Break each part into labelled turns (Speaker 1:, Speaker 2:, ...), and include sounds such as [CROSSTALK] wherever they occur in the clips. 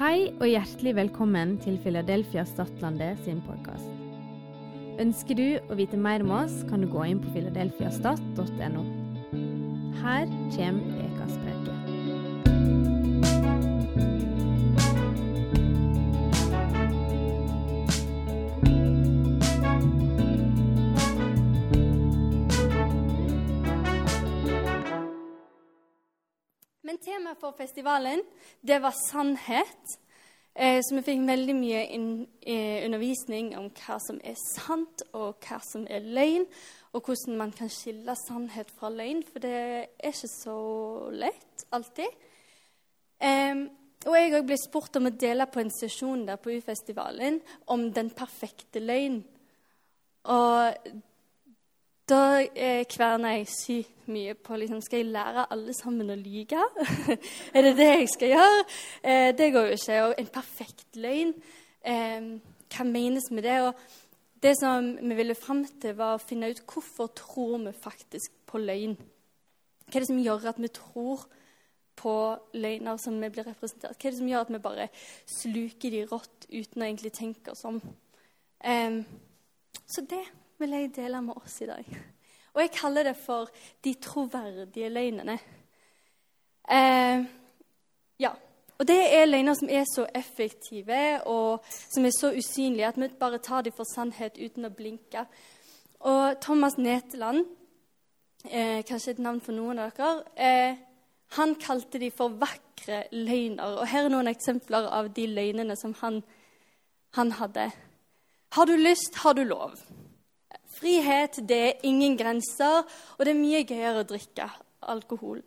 Speaker 1: Hei og hjertelig velkommen til Philadelphia Stadlandet sin podkast. Ønsker du å vite mer om oss, kan du gå inn på philadelphiastat.no. Her kommer ukas preke.
Speaker 2: Temaet for festivalen, det var sannhet. Eh, så vi fikk veldig mye inn, eh, undervisning om hva som er sant, og hva som er løgn, og hvordan man kan skille sannhet fra løgn, for det er ikke så lett alltid. Eh, og jeg òg ble spurt om å dele på en sesjon der på U-festivalen om den perfekte løgn. Og da eh, kverner jeg sykt mye på liksom, Skal jeg lære alle sammen å lyge? [LAUGHS] er det det jeg skal gjøre? Eh, det går jo ikke. Og en perfekt løgn, eh, hva menes med det? Og det som vi ville fram til, var å finne ut hvorfor tror vi faktisk på løgn. Hva er det som gjør at vi tror på løgner som vi blir representert? Hva er det som gjør at vi bare sluker de rått uten å egentlig tenke oss om? Så det vil jeg dele med oss i dag. Og jeg kaller det for de troverdige løgnene. Eh, ja. Og det er løgner som er så effektive og som er så usynlige at vi bare tar dem for sannhet uten å blinke. Og Thomas Neteland, eh, kanskje et navn for noen av dere, eh, han kalte de for vakre løgner. Og her er noen eksempler av de løgnene som han, han hadde. Har du lyst, har du lov. Frihet det er ingen grenser, og det er mye gøyere å drikke alkohol.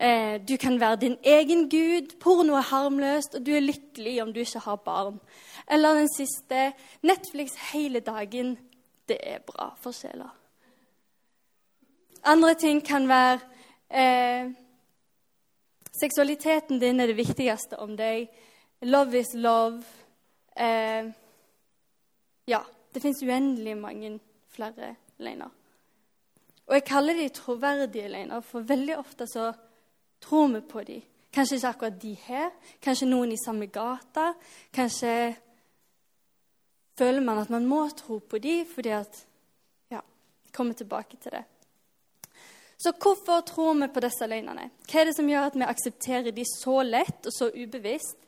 Speaker 2: Eh, du kan være din egen gud, porno er harmløst, og du er lykkelig om du ikke har barn. Eller den siste Netflix hele dagen. Det er bra for sjela. Andre ting kan være eh, Seksualiteten din er det viktigste om deg. Love is love. Eh, ja, det fins uendelig mange flere løgner. Og jeg kaller de troverdige løgner, for veldig ofte så tror vi på de. Kanskje ikke akkurat de her, kanskje noen i samme gata. Kanskje føler man at man må tro på de fordi at Ja, kommer tilbake til det. Så hvorfor tror vi på disse løgnene? Hva er det som gjør at vi aksepterer de så lett og så ubevisst?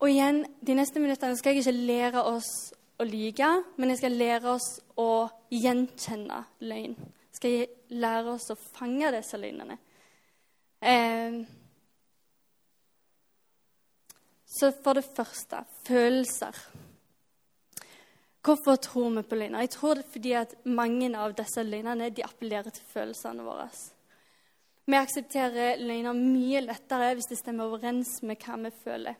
Speaker 2: Og igjen, de neste minuttene skal jeg ikke lære oss å lyge, men jeg skal lære oss å gjenkjenne løgn. Jeg Skal lære oss å fange disse løgnene. Eh, så for det første følelser. Hvorfor tror vi på løgner? Jeg tror det er fordi at mange av disse løgnene de appellerer til følelsene våre. Vi aksepterer løgner mye lettere hvis det stemmer overens med hva vi føler.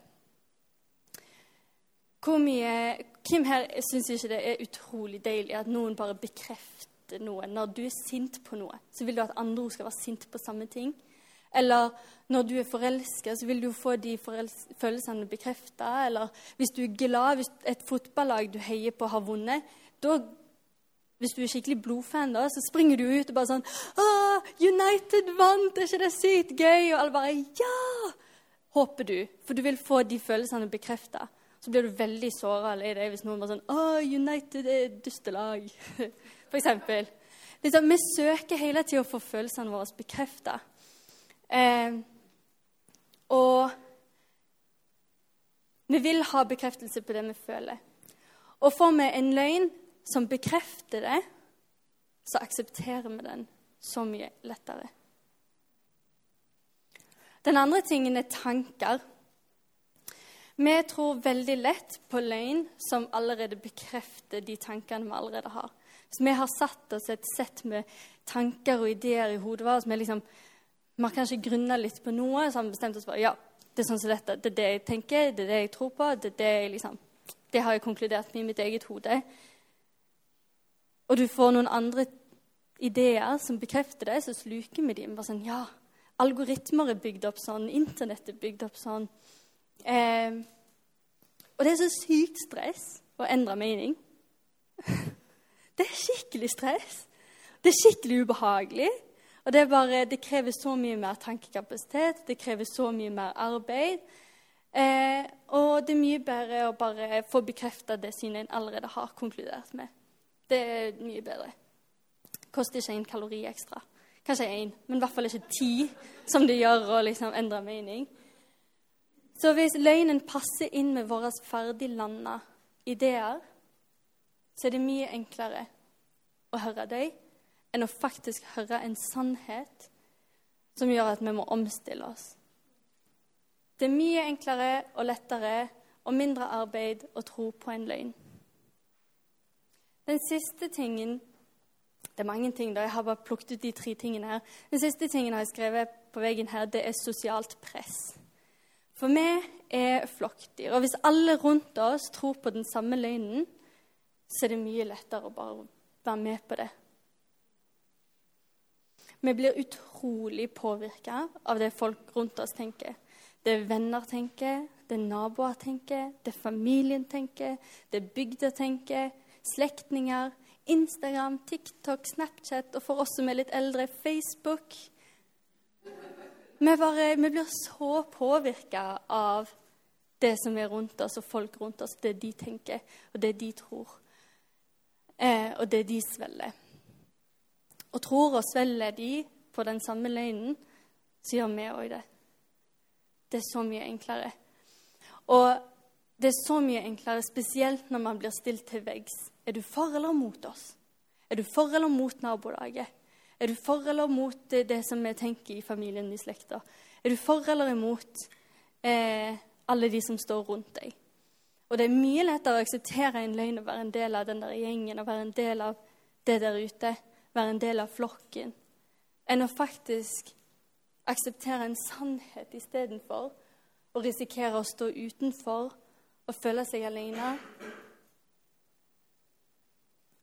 Speaker 2: Hvor mye, Hvem her syns ikke det er utrolig deilig at noen bare bekrefter noe? Når du er sint på noe, så vil du at andre skal være sint på samme ting. Eller når du er forelska, så vil du få de følelsene bekrefta. Eller hvis du er glad, hvis et fotballag du heier på, har vunnet, da hvis du er skikkelig blodfan, da, så springer du ut og bare sånn Å, United vant! Er ikke det sykt gøy? Og alle bare Ja! Håper du. For du vil få de følelsene bekrefta. Så blir du veldig såra i deg hvis noen bare sånn Å, United er dustelag. [LAUGHS] For eksempel. Liksom, vi søker hele tida å få følelsene våre bekrefta. Eh, og vi vil ha bekreftelse på det vi føler. Og får vi en løgn som bekrefter det, så aksepterer vi den så mye lettere. Den andre tingen er tanker. Vi tror veldig lett på løgn som allerede bekrefter de tankene vi allerede har. Så vi har satt oss et sett med tanker og ideer i hodet vårt. Vi liksom, har kanskje grunna litt på noe, så har vi bestemt oss for ja, det er sånn som dette. Det er det jeg tenker, det er det jeg tror på. Det, er det, jeg liksom, det har jeg konkludert med i mitt eget hode. Og du får noen andre ideer som bekrefter det, så sluker vi dem. Bare sånn, ja, Algoritmer er bygd opp sånn, internett er bygd opp sånn. Eh, og det er så sykt stress å endre mening. [LAUGHS] Det er skikkelig stress. Det er skikkelig ubehagelig. Og det, bare, det krever så mye mer tankekapasitet, det krever så mye mer arbeid. Eh, og det er mye bedre å bare få bekrefta det synet en allerede har konkludert med. Det er mye bedre. Koster ikke en kalori ekstra. Kanskje én, men i hvert fall ikke ti, som det gjør å liksom endre mening. Så hvis løgnen passer inn med våre ferdiglanda ideer, så er det mye enklere å høre dem enn å faktisk høre en sannhet som gjør at vi må omstille oss. Det er mye enklere og lettere og mindre arbeid å tro på en løgn. Den siste tingen Det er mange ting, da. Jeg har bare plukket ut de tre tingene her. Den siste tingen jeg har skrevet på veggen her, det er sosialt press. For vi er flokkdyr. Og hvis alle rundt oss tror på den samme løgnen, så er det mye lettere å bare være med på det. Vi blir utrolig påvirka av det folk rundt oss tenker. Det venner tenker, det naboer tenker, det familien tenker, det bygda tenker, slektninger, Instagram, TikTok, Snapchat og for oss som er litt eldre, Facebook. Vi, bare, vi blir så påvirka av det som er rundt oss, og folk rundt oss, det de tenker, og det de tror, eh, og det de svelger. Og tror og svelger de på den samme løgnen, så gjør vi òg det. Det er så mye enklere. Og det er så mye enklere, spesielt når man blir stilt til veggs. Er du for eller mot oss? Er du for eller mot nabolaget? Er du for eller mot det, som vi tenker i familien i slekta? Er du for eller imot eh, alle de som står rundt deg? Og det er mye lettere å akseptere en løgn og være en del av den der gjengen og være en del av det der ute, være en del av flokken, enn å faktisk akseptere en sannhet istedenfor å risikere å stå utenfor og føle seg alene.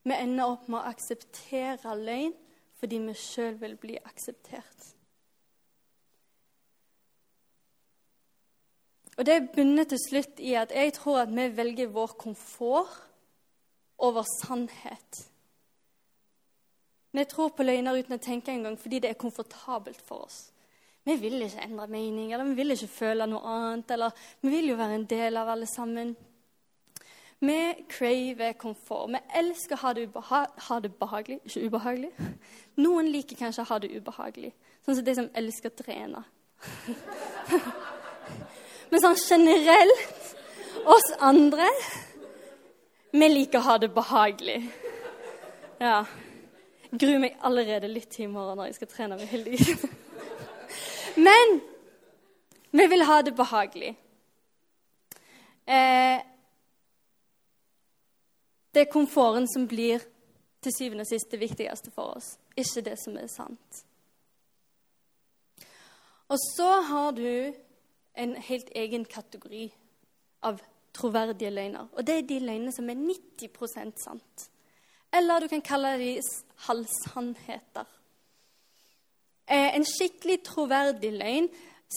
Speaker 2: Vi ender opp med å akseptere løgn fordi vi sjøl vil bli akseptert. Og Det bunner til slutt i at jeg tror at vi velger vår komfort over sannhet. Vi tror på løgner uten å tenke engang fordi det er komfortabelt for oss. Vi vil ikke endre mening, eller vi vil ikke føle noe annet, eller vi vil jo være en del av alle sammen. Vi craver komfort. Vi elsker å ha det, ha det, behagelig, ikke ubehagelig. Noen liker kanskje å ha det ubehagelig, sånn som de som elsker å trene. [LAUGHS] Men sånn generelt, oss andre, vi liker å ha det behagelig. Ja. Gruer meg allerede litt i morgen når jeg skal trene med Hilde. [LAUGHS] Men vi vil ha det behagelig. Eh, det er komforten som blir til syvende og sist det viktigste for oss, ikke det som er sant. Og så har du en helt egen kategori av troverdige løgner. Og det er de løgnene som er 90% sant. Eller du kan kalle de halvsannheter. Eh, en skikkelig troverdig løgn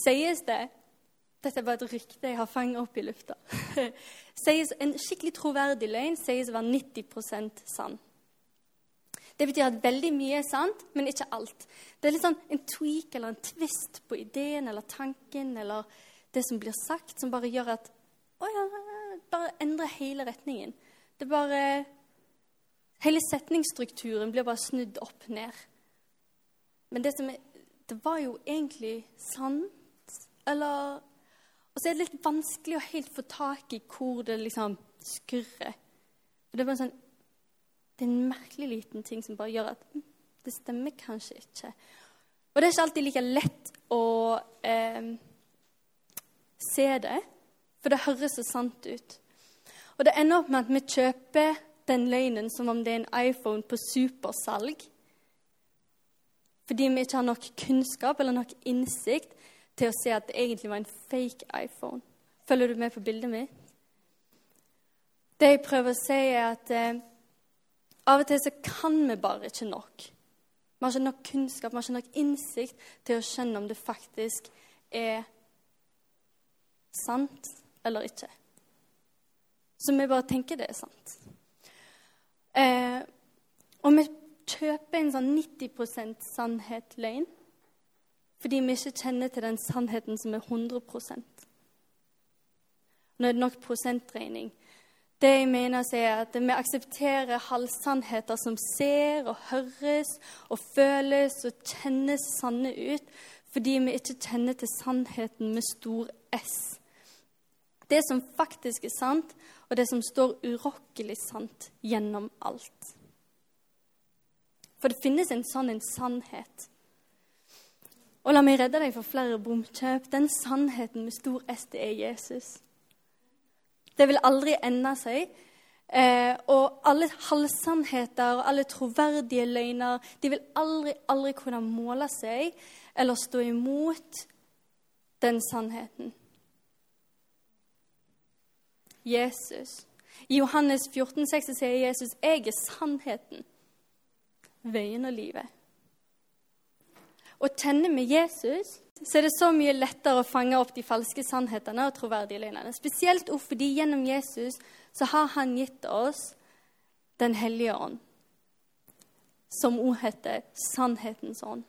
Speaker 2: sies det Dette er bare et rykte jeg har fanget opp i lufta. [LAUGHS] en skikkelig troverdig løgn sies å være 90% sann. Det betyr at veldig mye er sant, men ikke alt. Det er litt sånn en tweak eller en twist på ideen eller tanken eller det som blir sagt, som bare gjør at Å ja, bare endrer hele retningen. Det bare Hele setningsstrukturen blir bare snudd opp ned. Men det som er Det var jo egentlig sant, eller og så er det litt vanskelig å helt få tak i hvor det liksom skurrer. For det er bare sånn Det er en merkelig liten ting som bare gjør at hm, det stemmer kanskje ikke. Og det er ikke alltid like lett å eh, se det, for det høres så sant ut. Og det ender opp med at vi kjøper den løgnen som om det er en iPhone på supersalg. Fordi vi ikke har nok kunnskap eller nok innsikt til å se at det egentlig var en fake iPhone. Følger du med på bildet mitt? Det jeg prøver å si, er at eh, av og til så kan vi bare ikke nok. Vi har ikke nok kunnskap, vi har ikke nok innsikt til å skjønne om det faktisk er sant eller ikke. Så vi bare tenker det er sant. Eh, og vi kjøper en sånn 90 sannhet-løgn fordi vi ikke kjenner til den sannheten som er 100 Nå er det nok prosentregning. Det jeg mener er at vi aksepterer halvsannheter som ser og høres og føles og kjennes sanne ut, fordi vi ikke kjenner til sannheten med stor S. Det som faktisk er sant, og det som står urokkelig sant gjennom alt. For det finnes en sånn en sannhet. Og la meg redde deg for flere bomkjøp. Den sannheten med stor S, det er Jesus. Det vil aldri ende seg. Eh, og alle halvsannheter og alle troverdige løgner de vil aldri, aldri kunne måle seg eller stå imot den sannheten. Jesus. I Johannes 14, 6 sier Jesus, 'Jeg er sannheten, veien og livet'. Å tenne med Jesus så er det så mye lettere å fange opp de falske sannhetene og troverdige løgnene. Spesielt fordi gjennom Jesus så har han gitt oss Den hellige ånd, som òg heter sannhetens ånd.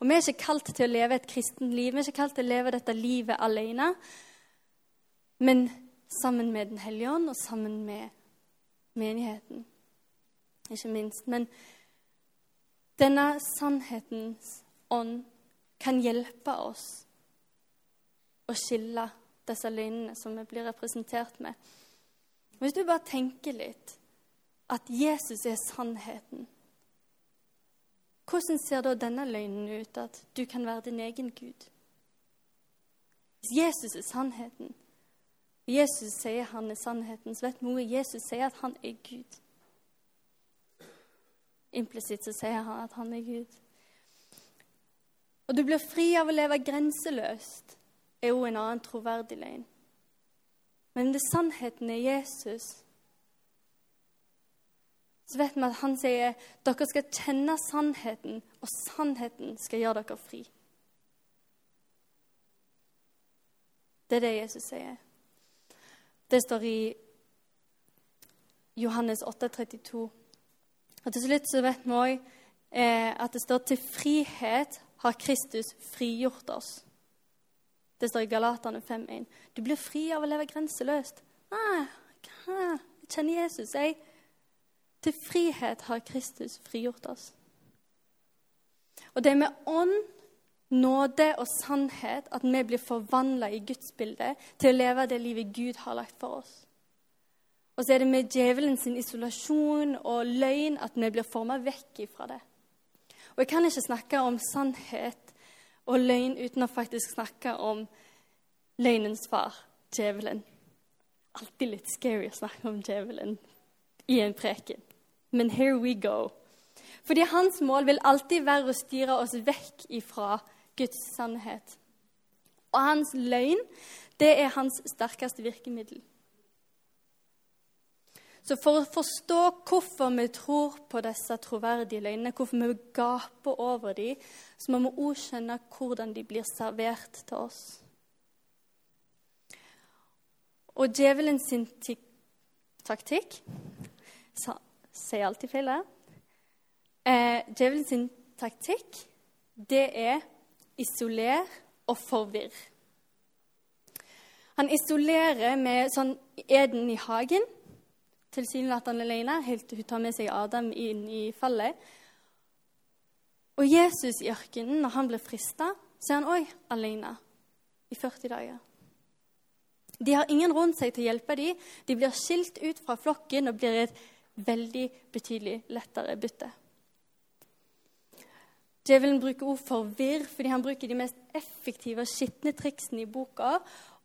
Speaker 2: Og Vi er ikke kalt til å leve et kristent liv, vi er ikke kalt til å leve dette livet alene, men sammen med Den hellige ånd og sammen med menigheten, ikke minst. Men denne sannhetens ånd kan hjelpe oss å skille disse løgnene som vi blir representert med. Hvis du bare tenker litt at Jesus er sannheten, hvordan ser da denne løgnen ut, at du kan være din egen Gud? Hvis Jesus er sannheten, og Jesus sier han er sannheten, så vet vi Jesus sier at han er Gud. Implisitt så sier han at han er Gud. Og du blir fri av å leve grenseløst, er jo en annen troverdig løgn. Men det sannheten er Jesus. Så vet vi at han sier dere skal kjenne sannheten, og sannheten skal gjøre dere fri. Det er det Jesus sier. Det står i Johannes 8, 32. Og til slutt så vet vi òg eh, at det står til frihet har Kristus frigjort oss. Det står i Galatane 5,1. Du blir fri av å leve grenseløst. Nei, jeg kjenner Jesus, jeg. Til frihet har Kristus frigjort oss. Og det er med ånd, nåde og sannhet at vi blir forvandla i Guds bilde til å leve det livet Gud har lagt for oss. Og så er det med djevelens isolasjon og løgn at vi blir forma vekk ifra det. Og jeg kan ikke snakke om sannhet og løgn uten å faktisk snakke om løgnens far, djevelen. Alltid litt scary å snakke om djevelen i en preken. Men here we go. Fordi hans mål vil alltid være å styre oss vekk ifra Guds sannhet. Og hans løgn, det er hans sterkeste virkemiddel. Så for å forstå hvorfor vi tror på disse troverdige løgnene, hvorfor vi gaper over dem, så må vi òg skjønne hvordan de blir servert til oss. Og djevelen sin taktikk Sier alltid feil her. Eh, djevelen sin taktikk, det er isoler og forvirr. Han isolerer med sånn eden i hagen tilsynelatende alene helt til hun tar med seg Adam inn i fallet. Og Jesus i ørkenen, når han blir frista, så er han òg alene i 40 dager. De har ingen rundt seg til å hjelpe dem. De blir skilt ut fra flokken og blir et veldig betydelig lettere bytte. Djevelen bruker ord for virr fordi han bruker de mest effektive og skitne triksene i boka.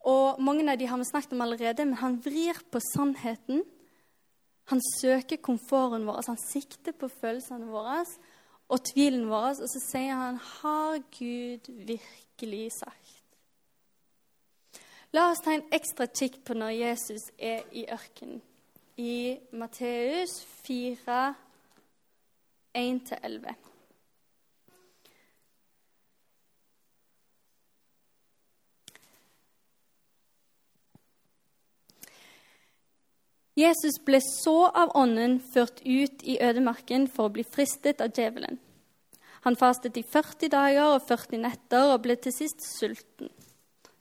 Speaker 2: Og Mange av de har vi snakket om allerede, men han vrir på sannheten han søker komforten vår, han sikter på følelsene våre og tvilen vår, og så sier han Har Gud virkelig sagt? La oss ta en ekstra kikk på når Jesus er i ørkenen. I Matteus 4, 1-11. Jesus ble så av ånden ført ut i ødemarken for å bli fristet av djevelen. Han fastet i 40 dager og 40 netter og ble til sist sulten.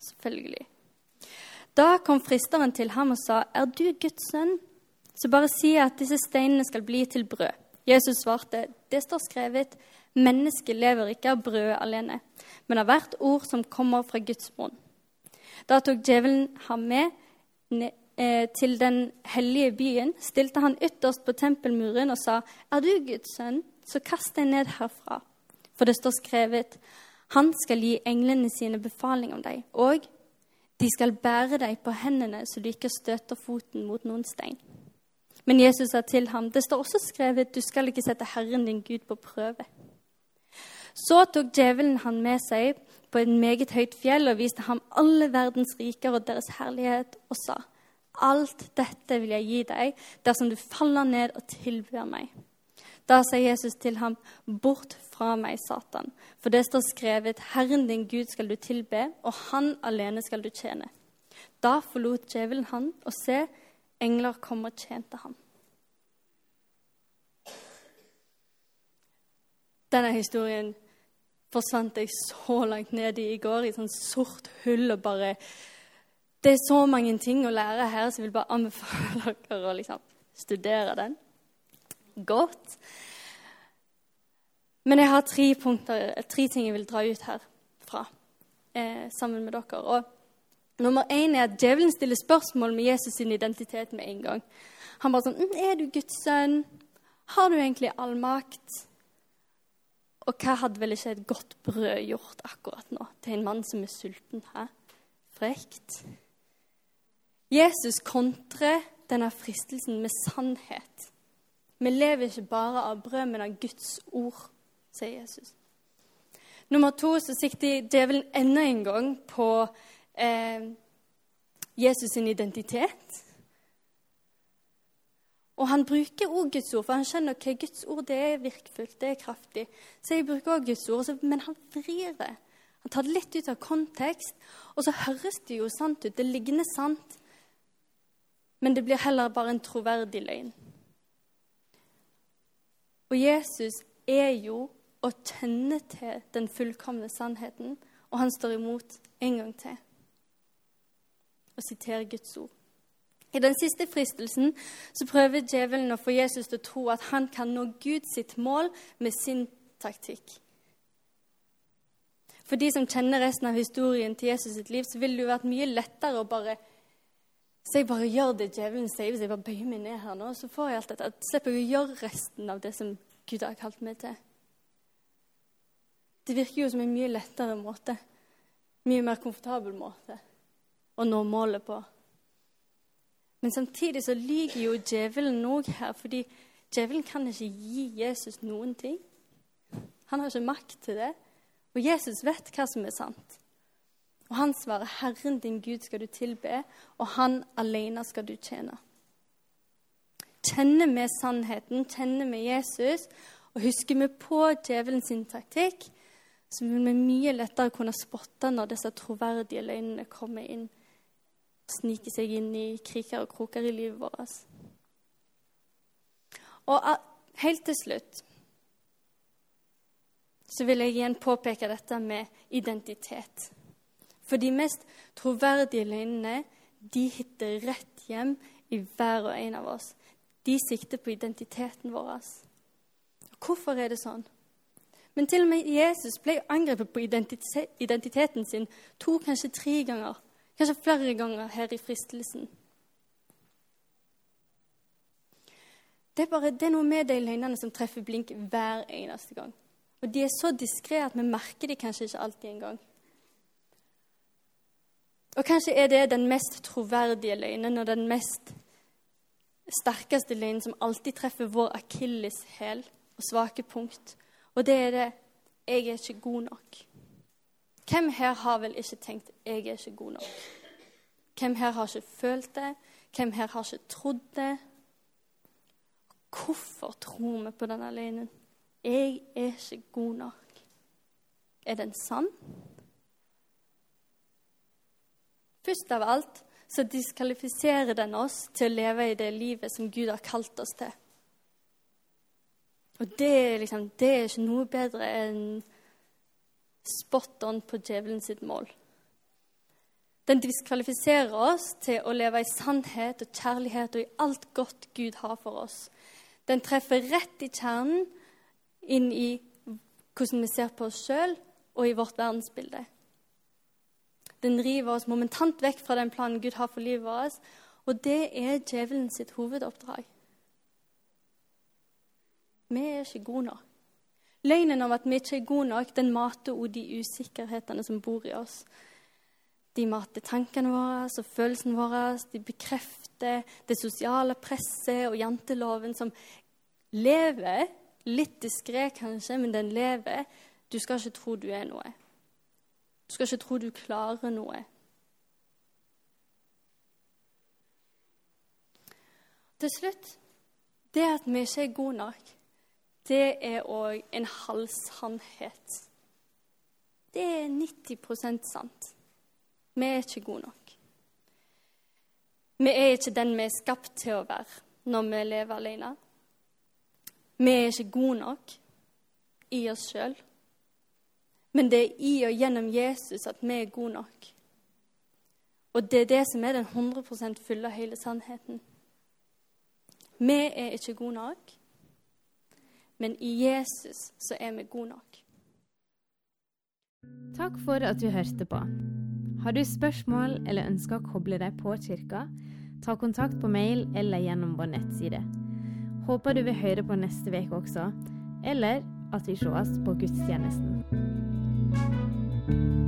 Speaker 2: Selvfølgelig. Da kom fristeren til ham og sa, 'Er du Guds sønn?' Så bare si at disse steinene skal bli til brød. Jesus svarte, 'Det står skrevet:" Mennesket lever ikke av brød alene, men av hvert ord som kommer fra Guds munn. Da tok djevelen ham med eh, til den hellige byen, stilte han ytterst på tempelmuren og sa, 'Er du Guds sønn, så kast deg ned herfra.' For det står skrevet, 'Han skal gi englene sine befaling om deg', og 'de skal bære deg på hendene så du ikke støter foten mot noen stein'. Men Jesus sa til ham, 'Det står også skrevet, 'Du skal ikke sette Herren din Gud på prøve'. Så tok djevelen han med seg på et meget høyt fjell og viste ham alle verdens riker og deres herlighet, og sa, Alt dette vil jeg gi deg dersom du faller ned og tilbyr meg. Da sa Jesus til ham, Bort fra meg, Satan, for det står skrevet, Herren din Gud skal du tilbe, og Han alene skal du tjene. Da forlot djevelen han, og se, engler kom og tjente ham. Denne historien forsvant jeg så langt ned i i går, i sånn sort hull og bare Det er så mange ting å lære her, så jeg vil bare anbefale [LAUGHS] dere å liksom studere den godt. Men jeg har tre, punkter, tre ting jeg vil dra ut herfra eh, sammen med dere. Og nummer én er at djevelen stiller spørsmål med Jesus' sin identitet med en gang. Han bare sånn «Mm, 'Er du Guds sønn? Har du egentlig all makt?' Og hva hadde vel ikke et godt brød gjort akkurat nå til en mann som er sulten? Hæ? Frekt. Jesus kontrer denne fristelsen med sannhet. Vi lever ikke bare av brød, men av Guds ord, sier Jesus. Nummer to så sikter djevelen enda en gang på eh, Jesus' sin identitet. Og han bruker òg Guds ord, for han skjønner at Guds ord det er virkfullt, det er kraftig. Så jeg bruker òg Guds ord, men han vrir det. Han tar det litt ut av kontekst, og så høres det jo sant ut. Det liggende sant, men det blir heller bare en troverdig løgn. Og Jesus er jo å tenne til den fullkomne sannheten, og han står imot en gang til og siterer Guds ord. I den siste fristelsen så prøver djevelen å få Jesus til å tro at han kan nå Gud sitt mål med sin taktikk. For de som kjenner resten av historien til Jesus sitt liv, så ville det jo vært mye lettere å bare Så jeg bare gjør det djevelen sier, hvis jeg bare bøyer meg ned her nå, så får jeg alt dette. Slipper jeg å gjøre resten av det som Gud har kalt meg til. Det virker jo som en mye lettere måte. Mye mer komfortabel måte å nå målet på. Men samtidig så lyver jo djevelen òg her, fordi djevelen kan ikke gi Jesus noen ting. Han har ikke makt til det. Og Jesus vet hva som er sant. Og han svarer, 'Herren din Gud skal du tilbe, og han alene skal du tjene'. Kjenner vi sannheten, kjenner vi Jesus, og husker vi på djevelens taktikk, så vil vi mye lettere kunne spotte når disse troverdige løgnene kommer inn snike seg inn i kriker og kroker i livet vårt. Og ah, helt til slutt så vil jeg igjen påpeke dette med identitet. For de mest troverdige løgnene de hitter rett hjem i hver og en av oss. De sikter på identiteten vår. Hvorfor er det sånn? Men til og med Jesus ble angrepet på identiteten sin to, kanskje tre ganger. Kanskje flere ganger her i fristelsen. Det er, bare, det er noe med de løgnene som treffer blink hver eneste gang. Og de er så diskré at vi merker de kanskje ikke alltid engang. Og kanskje er det den mest troverdige løgnen og den mest sterkeste løgnen som alltid treffer vår akilleshæl og svake punkt. Og det er det 'jeg er ikke god nok'. Hvem her har vel ikke tenkt 'jeg er ikke god nok'? Hvem her har ikke følt det? Hvem her har ikke trodd det? Hvorfor tror vi på denne løgnen? Jeg er ikke god nok. Er den sann? Først av alt så diskvalifiserer den oss til å leve i det livet som Gud har kalt oss til. Og det liksom, det er ikke noe bedre enn spot on på djevelen sitt mål. Den diskvalifiserer oss til å leve i sannhet og kjærlighet og i alt godt Gud har for oss. Den treffer rett i kjernen inn i hvordan vi ser på oss sjøl og i vårt verdensbilde. Den river oss momentant vekk fra den planen Gud har for livet vårt, og det er djevelen sitt hovedoppdrag. Vi er ikke gode nok. Løgnen om at vi ikke er gode nok, den mater også de usikkerhetene som bor i oss. De mater tankene våre og følelsene våre. De bekrefter det sosiale presset og janteloven som lever. Litt diskré, kanskje, men den lever. Du skal ikke tro du er noe. Du skal ikke tro du klarer noe. Til slutt det at vi ikke er gode nok, det er òg en halvsannhet. Det er 90 sant. Vi er ikke gode nok. Vi er ikke den vi er skapt til å være når vi lever alene. Vi er ikke gode nok i oss sjøl. Men det er i og gjennom Jesus at vi er gode nok. Og det er det som er den 100 fulle og hele sannheten. Vi er ikke gode nok, men i Jesus så er vi gode nok.
Speaker 1: Takk for at du hørte på. Har du spørsmål eller ønsker å koble deg på kirka, ta kontakt på mail eller gjennom vår nettside. Håper du vil høre på neste uke også, eller at vi sees på gudstjenesten. thank you